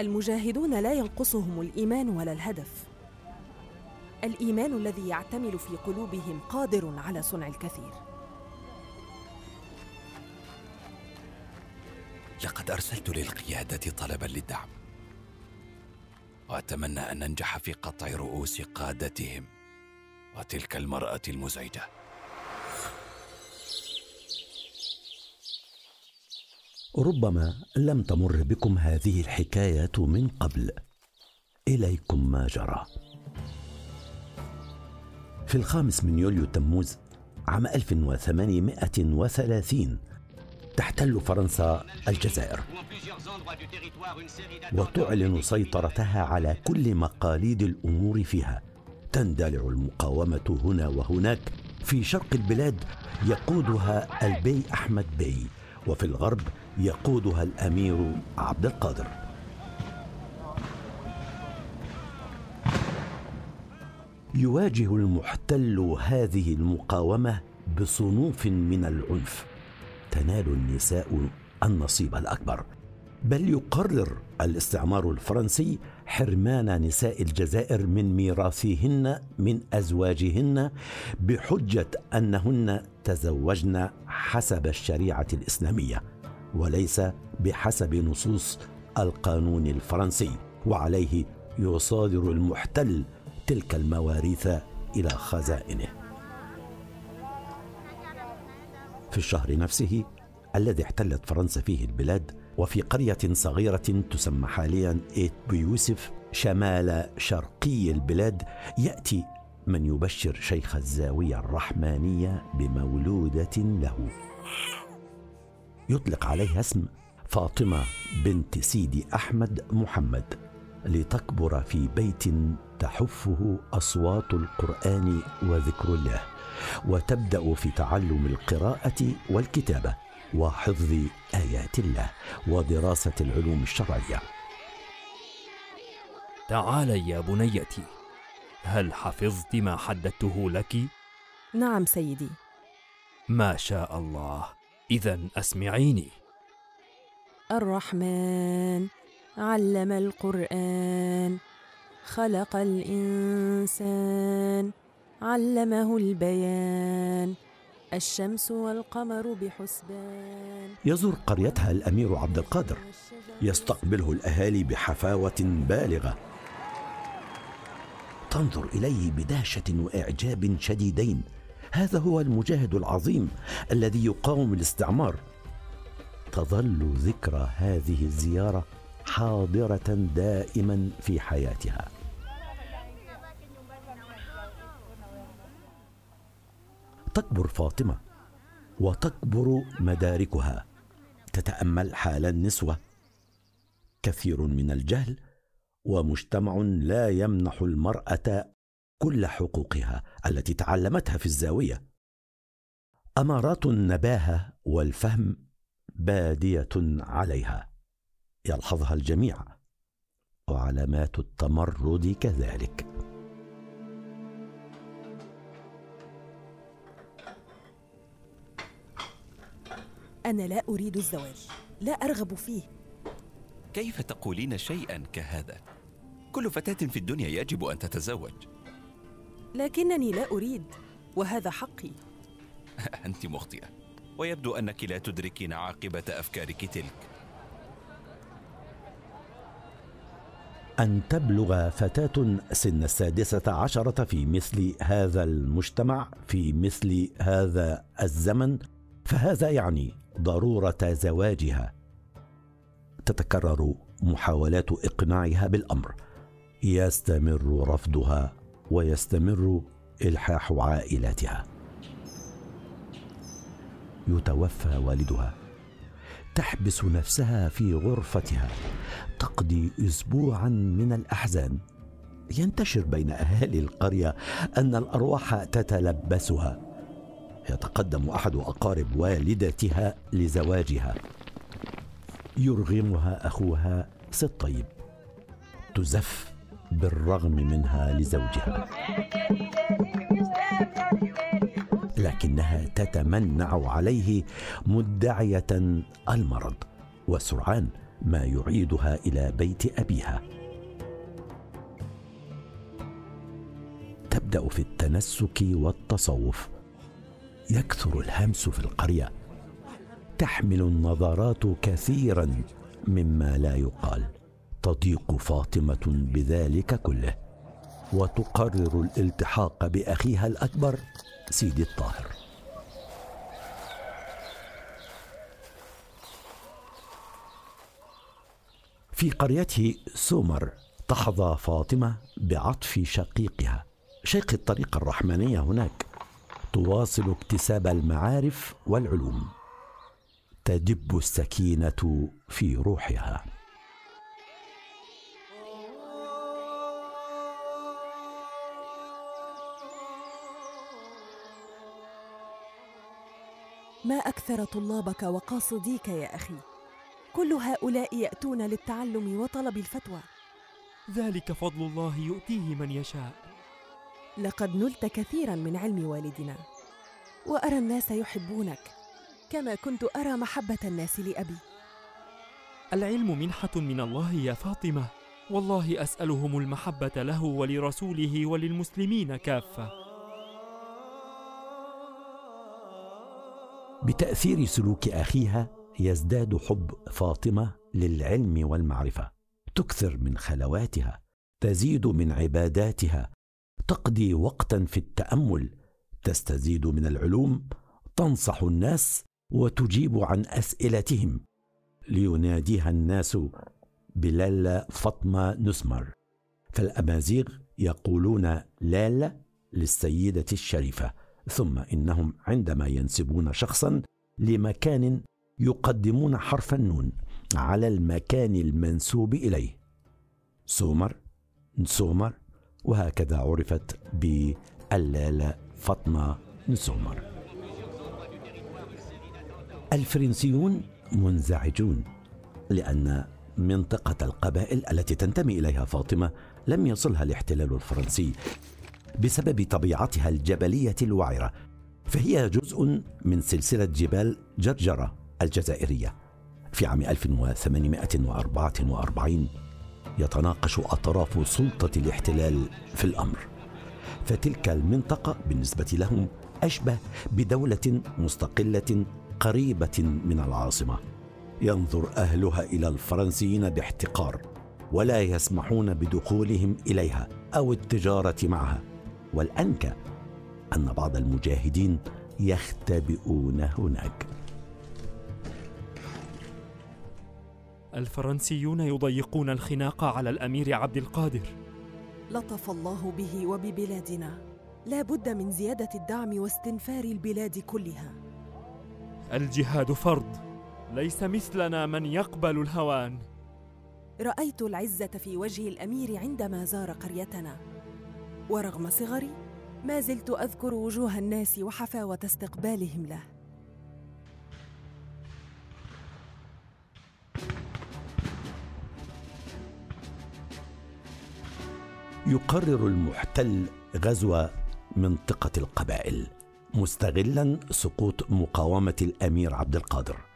المجاهدون لا ينقصهم الإيمان ولا الهدف. الإيمان الذي يعتمل في قلوبهم قادر على صنع الكثير. لقد أرسلت للقيادة طلبا للدعم. وأتمنى أن ننجح في قطع رؤوس قادتهم وتلك المرأة المزعجة. ربما لم تمر بكم هذه الحكاية من قبل. إليكم ما جرى. في الخامس من يوليو تموز عام 1830 تحتل فرنسا الجزائر. وتعلن سيطرتها على كل مقاليد الأمور فيها. تندلع المقاومة هنا وهناك. في شرق البلاد يقودها البي أحمد بي. وفي الغرب يقودها الأمير عبد القادر. يواجه المحتل هذه المقاومة بصنوف من العنف. تنال النساء النصيب الأكبر. بل يقرر الاستعمار الفرنسي حرمان نساء الجزائر من ميراثهن من أزواجهن بحجة أنهن تزوجن حسب الشريعة الإسلامية. وليس بحسب نصوص القانون الفرنسي وعليه يصادر المحتل تلك المواريث إلى خزائنه. في الشهر نفسه الذي احتلت فرنسا فيه البلاد وفي قرية صغيرة تسمى حاليا إيت بيوسف شمال شرقي البلاد يأتي من يبشر شيخ الزاوية الرحمانية بمولودة له. يطلق عليها اسم فاطمة بنت سيدي أحمد محمد لتكبر في بيت تحفه أصوات القرآن وذكر الله وتبدأ في تعلم القراءة والكتابة وحفظ آيات الله ودراسة العلوم الشرعية. تعالي يا بنيتي هل حفظت ما حددته لك؟ نعم سيدي. ما شاء الله. اذا أسمعيني. الرحمن علم القرآن خلق الإنسان علمه البيان الشمس والقمر بحسبان. يزور قريتها الأمير عبد القادر يستقبله الأهالي بحفاوة بالغة. تنظر إليه بدهشة وإعجاب شديدين هذا هو المجاهد العظيم الذي يقاوم الاستعمار. تظل ذكرى هذه الزيارة حاضرة دائما في حياتها. تكبر فاطمة وتكبر مداركها. تتأمل حال النسوة. كثير من الجهل ومجتمع لا يمنح المرأة كل حقوقها التي تعلمتها في الزاوية. أمارات النباهة والفهم بادية عليها. يلحظها الجميع. وعلامات التمرد كذلك. أنا لا أريد الزواج. لا أرغب فيه. كيف تقولين شيئا كهذا؟ كل فتاة في الدنيا يجب أن تتزوج. لكنني لا أريد وهذا حقي. أنت مخطئة. ويبدو أنك لا تدركين عاقبة أفكارك تلك. أن تبلغ فتاة سن السادسة عشرة في مثل هذا المجتمع في مثل هذا الزمن فهذا يعني ضرورة زواجها. تتكرر محاولات إقناعها بالأمر. يستمر رفضها ويستمر إلحاح عائلاتها. يتوفى والدها. تحبس نفسها في غرفتها. تقضي اسبوعا من الأحزان. ينتشر بين أهالي القرية أن الأرواح تتلبسها. يتقدم أحد أقارب والدتها لزواجها. يرغمها أخوها ست طيب تزف بالرغم منها لزوجها. لكنها تتمنع عليه مدعية المرض وسرعان ما يعيدها إلى بيت أبيها. تبدأ في التنسك والتصوف. يكثر الهمس في القرية. تحمل النظرات كثيرا مما لا يقال. تضيق فاطمة بذلك كله وتقرر الالتحاق بأخيها الأكبر سيدي الطاهر. في قريته سومر تحظى فاطمة بعطف شقيقها. شيخ الطريقة الرحمانية هناك. تواصل اكتساب المعارف والعلوم. تدب السكينة في روحها. ما أكثر طلابك وقاصديك يا أخي؟ كل هؤلاء يأتون للتعلم وطلب الفتوى. ذلك فضل الله يؤتيه من يشاء. لقد نلت كثيرا من علم والدنا. وأرى الناس يحبونك كما كنت أرى محبة الناس لأبي. العلم منحة من الله يا فاطمة. والله أسألهم المحبة له ولرسوله وللمسلمين كافة. بتأثير سلوك أخيها يزداد حب فاطمة للعلم والمعرفة. تكثر من خلواتها تزيد من عباداتها تقضي وقتا في التأمل تستزيد من العلوم تنصح الناس وتجيب عن أسئلتهم. ليناديها الناس بلالا فاطمة نسمر. فالأمازيغ يقولون لالا للسيدة الشريفة. ثم إنهم عندما ينسبون شخصا لمكان يقدمون حرف النون على المكان المنسوب إليه. سومر نسومر وهكذا عرفت باللالة فاطمة نسومر الفرنسيون منزعجون لأن منطقة القبائل التي تنتمي إليها فاطمة لم يصلها الاحتلال الفرنسي. بسبب طبيعتها الجبلية الوعرة فهي جزء من سلسلة جبال جرجرة الجزائرية. في عام 1844 يتناقش أطراف سلطة الاحتلال في الأمر. فتلك المنطقة بالنسبة لهم أشبه بدولة مستقلة قريبة من العاصمة. ينظر أهلها إلى الفرنسيين باحتقار ولا يسمحون بدخولهم إليها أو التجارة معها. والأنكى أن بعض المجاهدين يختبئون هناك. الفرنسيون يضيقون الخناق على الأمير عبد القادر. لطف الله به وببلادنا. لا بد من زيادة الدعم واستنفار البلاد كلها. الجهاد فرض. ليس مثلنا من يقبل الهوان. رأيت العزة في وجه الأمير عندما زار قريتنا. ورغم صغري ما زلت أذكر وجوه الناس وحفاوة استقبالهم له. يقرر المحتل غزو منطقة القبائل مستغلا سقوط مقاومة الأمير عبد القادر.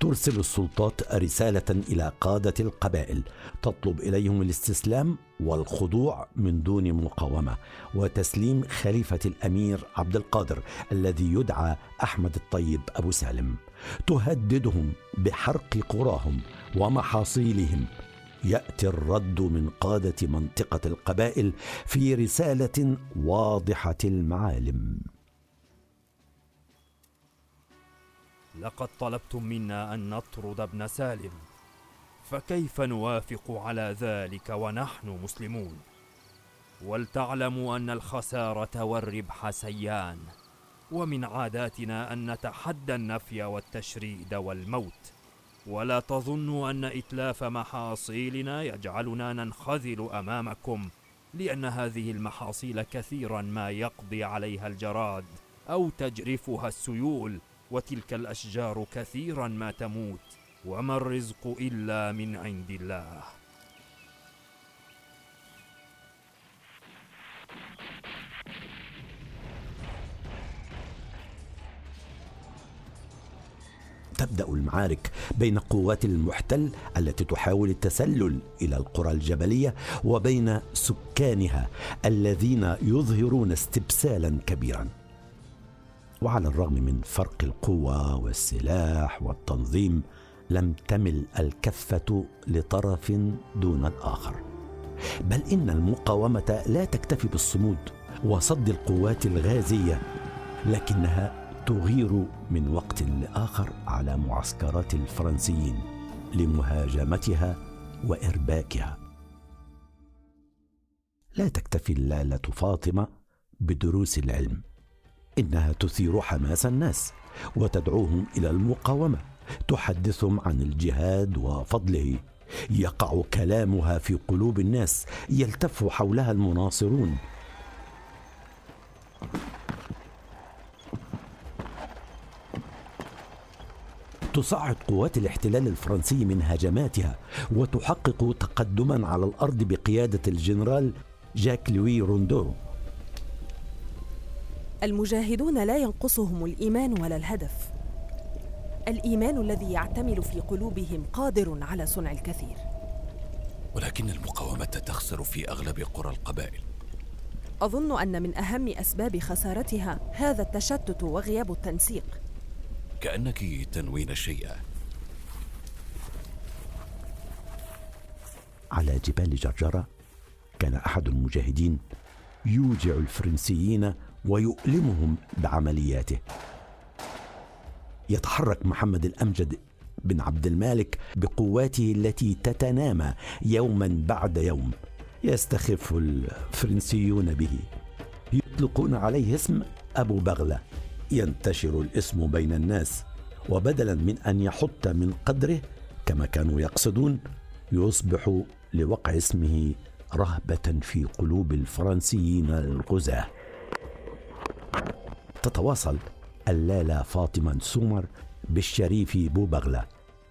ترسل السلطات رسالة إلى قادة القبائل تطلب إليهم الاستسلام والخضوع من دون مقاومة وتسليم خليفة الأمير عبد القادر الذي يدعى أحمد الطيب أبو سالم. تهددهم بحرق قراهم ومحاصيلهم. يأتي الرد من قادة منطقة القبائل في رسالة واضحة المعالم. لقد طلبتم منا أن نطرد ابن سالم. فكيف نوافق على ذلك ونحن مسلمون؟ ولتعلموا أن الخسارة والربح سيان ومن عاداتنا أن نتحدى النفي والتشريد والموت. ولا تظنوا أن إتلاف محاصيلنا يجعلنا ننخذل أمامكم لأن هذه المحاصيل كثيرا ما يقضي عليها الجراد أو تجرفها السيول. وتلك الأشجار كثيرا ما تموت وما الرزق إلا من عند الله. تبدأ المعارك بين قوات المحتل التي تحاول التسلل إلى القرى الجبلية وبين سكانها الذين يظهرون استبسالا كبيرا. وعلى الرغم من فرق القوة والسلاح والتنظيم لم تمل الكفة لطرف دون الآخر. بل إن المقاومة لا تكتفي بالصمود وصد القوات الغازية لكنها تغير من وقت لآخر على معسكرات الفرنسيين لمهاجمتها وإرباكها. لا تكتفي اللالة فاطمة بدروس العلم. إنها تثير حماس الناس وتدعوهم إلى المقاومة تحدثهم عن الجهاد وفضله. يقع كلامها في قلوب الناس يلتف حولها المناصرون. تصعد قوات الاحتلال الفرنسي من هجماتها وتحقق تقدما على الأرض بقيادة الجنرال جاك لوي روندو. المجاهدون لا ينقصهم الإيمان ولا الهدف. الإيمان الذي يعتمل في قلوبهم قادر على صنع الكثير. ولكن المقاومة تخسر في أغلب قرى القبائل. أظن أن من أهم أسباب خسارتها هذا التشتت وغياب التنسيق. كأنك تنوين شيئا. على جبال جرجرة كان أحد المجاهدين يوجع الفرنسيين ويؤلمهم بعملياته. يتحرك محمد الأمجد بن عبد المالك بقواته التي تتنامى يوما بعد يوم يستخف الفرنسيون به. يطلقون عليه اسم أبو بغلة. ينتشر الاسم بين الناس وبدلا من أن يحط من قدره كما كانوا يقصدون يصبح لوقع اسمه رهبة في قلوب الفرنسيين الغزاة. تتواصل. اللالة فاطمة سومر بالشريف بوبغلة.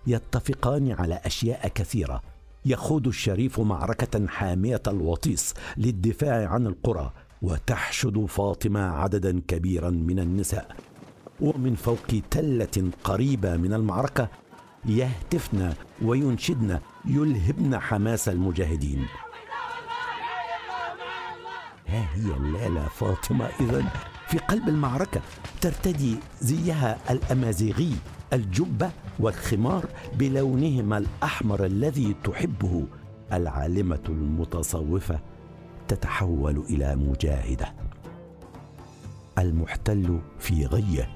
يتفقان على أشياء كثيرة. يخوض الشريف معركة حامية الوطيس للدفاع عن القرى. وتحشد فاطمة عددا كبيرا من النساء. ومن فوق تلة قريبة من المعركة يهتفن وينشدن يلهبن حماس المجاهدين. ها هي اللالة فاطمة إذا في قلب المعركة ترتدي زيها الأمازيغي الجبة والخمار بلونهما الأحمر الذي تحبه العالمة المتصوفة تتحول إلى مجاهدة. المحتل في غية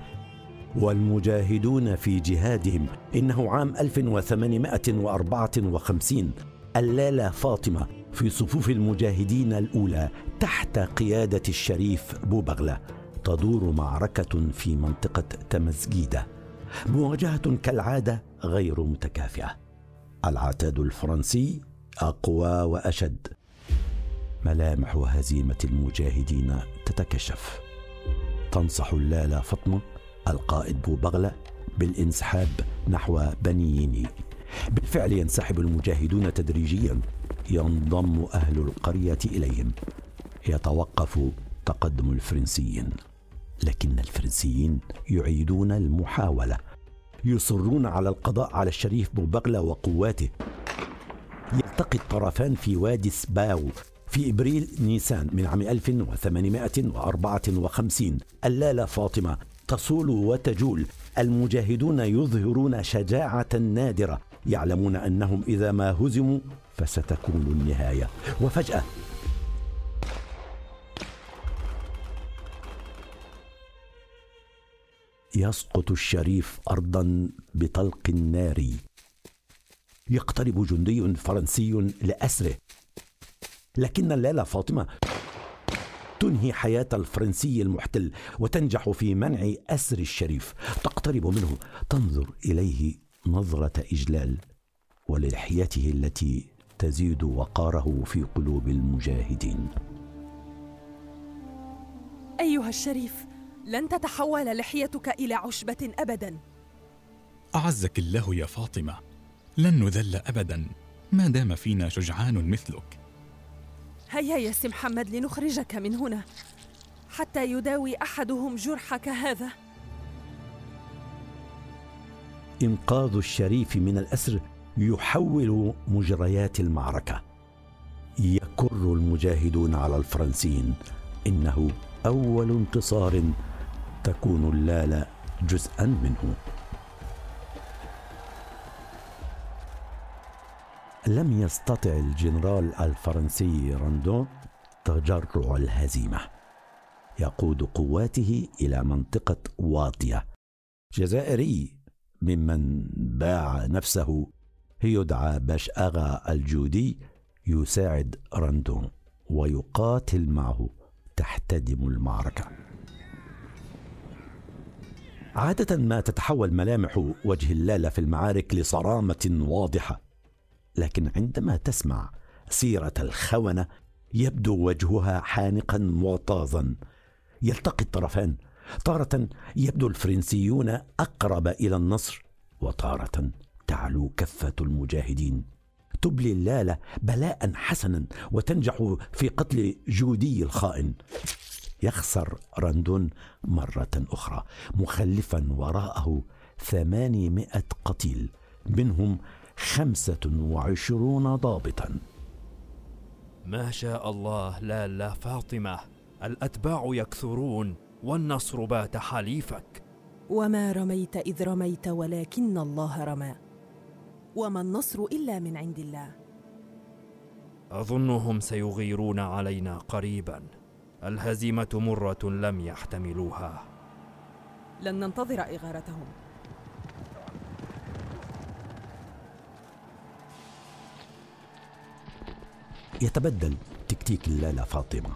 والمجاهدون في جهادهم إنه عام 1854 اللالة فاطمة في صفوف المجاهدين الأولى تحت قيادة الشريف بوبغلة. تدور معركة في منطقة تمزجيدة مواجهة كالعادة غير متكافئة. العتاد الفرنسي أقوى وأشد. ملامح هزيمة المجاهدين تتكشف. تنصح اللالة فاطمة القائد بوبغلة بالانسحاب نحو بنييني بالفعل ينسحب المجاهدون تدريجيا. ينضم أهل القرية إليهم. يتوقف تقدم الفرنسيين. لكن الفرنسيين يعيدون المحاولة يصرون على القضاء على الشريف بوبغلة وقواته. يلتقي الطرفان في وادي سباو في إبريل نيسان من عام 1854 اللالة فاطمة تصول وتجول. المجاهدون يظهرون شجاعة نادرة يعلمون أنهم إذا ما هزموا فستكون النهاية. وفجأة يسقط الشريف ارضا بطلق ناري يقترب جندي فرنسي لأسره. لكن الليلة فاطمة تنهي حياة الفرنسي المحتل وتنجح في منع أسر الشريف. تقترب منه تنظر إليه نظرة إجلال ولحيته التي تزيد وقاره في قلوب المجاهدين. أيها الشريف لن تتحول لحيتك إلى عشبة ابدا. أعزك الله يا فاطمة لن نذل ابدا. ما دام فينا شجعان مثلك. هيا يا سي محمد لنخرجك من هنا. حتى يداوي أحدهم جرحك هذا. إنقاذ الشريف من الأسر يحول مجريات المعركة. يكر المجاهدون على الفرنسيين. إنه أول انتصار تكون اللالة جزءا منه. لم يستطع الجنرال الفرنسي راندون تجرع الهزيمة. يقود قواته إلى منطقة واطية. جزائري ممن باع نفسه. يدعى باش اغا الجودي يساعد راندون ويقاتل معه تحتدم المعركة. عادة ما تتحول ملامح وجه اللالة في المعارك لصرامة واضحة. لكن عندما تسمع سيرة الخونة يبدو وجهها حانقا معتاظا يلتقي الطرفان. تاره يبدو الفرنسيون أقرب إلى النصر وتاره تعلو كفة المجاهدين. تبلي اللالة بلاء حسنا وتنجح في قتل جودي الخائن. يخسر راندون مرة أخرى مخلفا وراءه ثمانمائة قتيل منهم خمسة وعشرون ضابطا. ما شاء الله لا لا فاطمة الأتباع يكثرون والنصر بات حليفك. وما رميت إذ رميت ولكن الله رمى. وما النصر إلا من عند الله. أظنهم سيغيرون علينا قريبا. الهزيمة مرة لم يحتملوها. لن ننتظر إغارتهم. يتبدل تكتيك اللالة فاطمة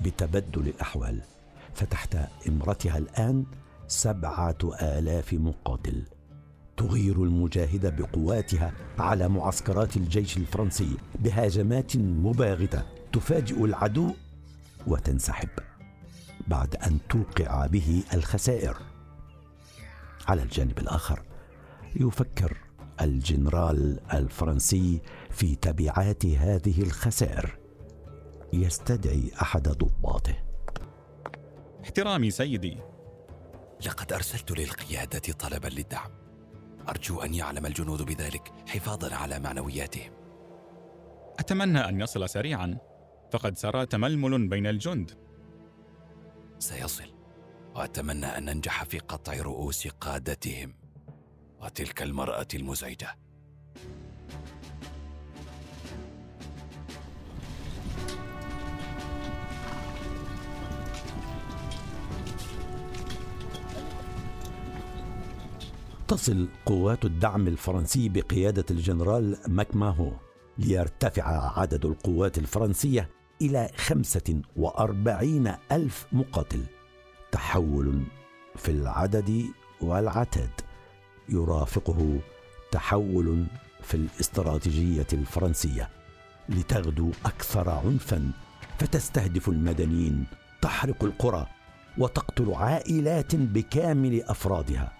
بتبدل الأحوال. فتحت إمرتها الآن سبعة آلاف مقاتل. تغير المجاهدة بقواتها على معسكرات الجيش الفرنسي بهاجمات مباغتة. تفاجئ العدو وتنسحب بعد أن توقع به الخسائر. على الجانب الآخر يفكر الجنرال الفرنسي في تبعات هذه الخسائر. يستدعي أحد ضباطه. احترامي سيدي. لقد أرسلت للقيادة طلبا للدعم. أرجو أن يعلم الجنود بذلك حفاظا على معنوياتهم. أتمنى أن يصل سريعا. فقد سرى تململ بين الجند. سيصل. واتمنى أن ننجح في قطع رؤوس قادتهم. وتلك المرأة المزعجة. تصل قوات الدعم الفرنسي بقيادة الجنرال ماكماهو ليرتفع عدد القوات الفرنسية إلى خمسة وأربعين ألف مقاتل. تحول في العدد والعتاد. يرافقه تحول في الاستراتيجية الفرنسية. لتغدو أكثر عنفا فتستهدف المدنيين تحرق القرى وتقتل عائلات بكامل أفرادها.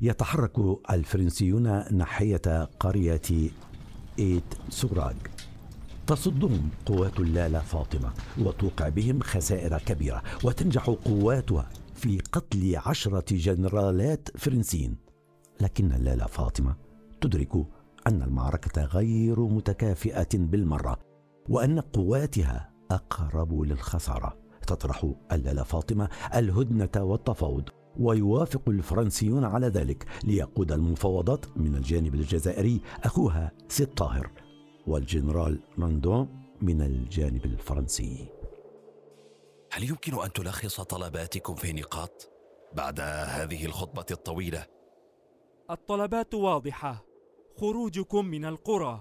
يتحرك الفرنسيون ناحية قرية إيت سوراغ تصدهم قوات اللالة فاطمة وتوقع بهم خسائر كبيرة وتنجح قواتها في قتل عشرة جنرالات فرنسيين. لكن اللالة فاطمة تدرك أن المعركة غير متكافئة بالمرة وأن قواتها أقرب للخسارة. تطرح اللالة فاطمة الهدنة والتفاوض. ويوافق الفرنسيون على ذلك ليقود المفاوضات من الجانب الجزائري أخوها سيد طاهر والجنرال راندون من الجانب الفرنسي. هل يمكن أن تلخص طلباتكم في نقاط بعد هذه الخطبة الطويلة؟ الطلبات واضحة. خروجكم من القرى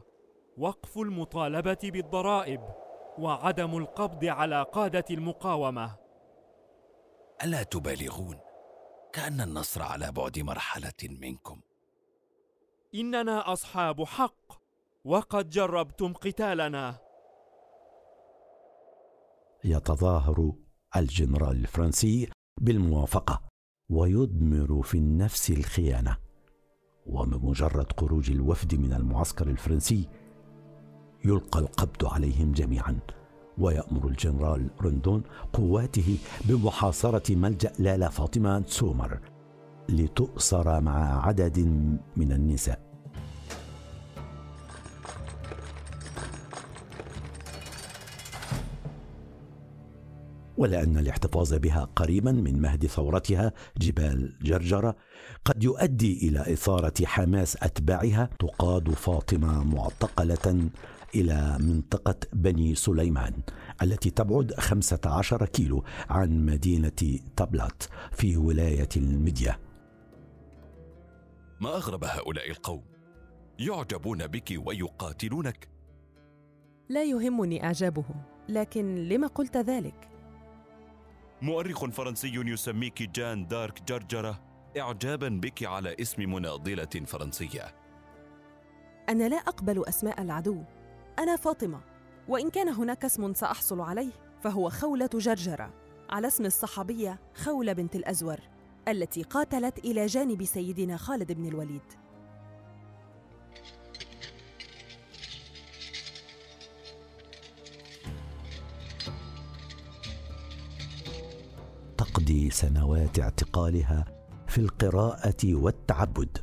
وقف المطالبة بالضرائب وعدم القبض على قادة المقاومة. ألا تبالغون؟ كأن النصر على بعد مرحلة منكم. إننا أصحاب حق وقد جربتم قتالنا. يتظاهر الجنرال الفرنسي بالموافقة ويضمر في النفس الخيانة. وبمجرد خروج الوفد من المعسكر الفرنسي يلقى القبض عليهم جميعا. ويأمر الجنرال رندون قواته بمحاصرة ملجأ لالا فاطمة سومر لتؤسر مع عدد من النساء. ولأن الاحتفاظ بها قريبا من مهد ثورتها جبال جرجرة قد يؤدي إلى إثارة حماس أتباعها تقاد فاطمة معتقلة إلى منطقة بني سليمان التي تبعد 15 كيلو عن مدينة تبلات في ولاية المدية ما أغرب هؤلاء القوم؟ يعجبون بك ويقاتلونك؟ لا يهمني إعجابهم لكن لما قلت ذلك؟ مؤرخ فرنسي يسميك جان دارك جرجرة. إعجابا بك على اسم مناضلة فرنسية. أنا لا أقبل أسماء العدو. أنا فاطمة وإن كان هناك اسم سأحصل عليه فهو خولة جرجرة على اسم الصحابية خولة بنت الأزور التي قاتلت إلى جانب سيدنا خالد بن الوليد. تقضي سنوات اعتقالها في القراءة والتعبد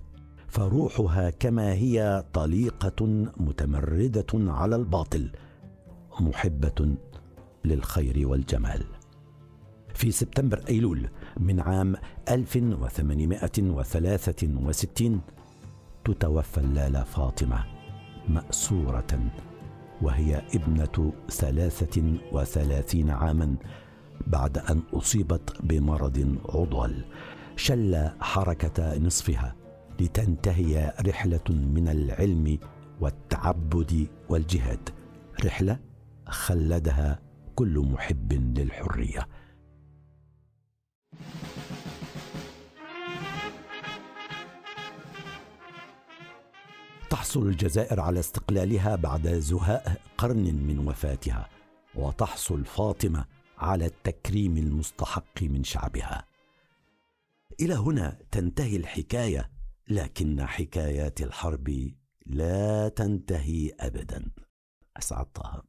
فروحها كما هي طليقة متمردة على الباطل محبة للخير والجمال. في سبتمبر أيلول من عام 1863 تتوفى اللاله فاطمة مأسورة وهي ابنة ثلاثة وثلاثين عاما بعد أن أصيبت بمرض عضال. شل حركة نصفها لتنتهي رحلة من العلم والتعبد والجهاد. رحلة خلدها كل محب للحرية. تحصل الجزائر على استقلالها بعد زهاء قرن من وفاتها وتحصل فاطمة على التكريم المستحق من شعبها. إلى هنا تنتهي الحكاية لكن حكايات الحرب لا تنتهي ابدا. أسعد طه.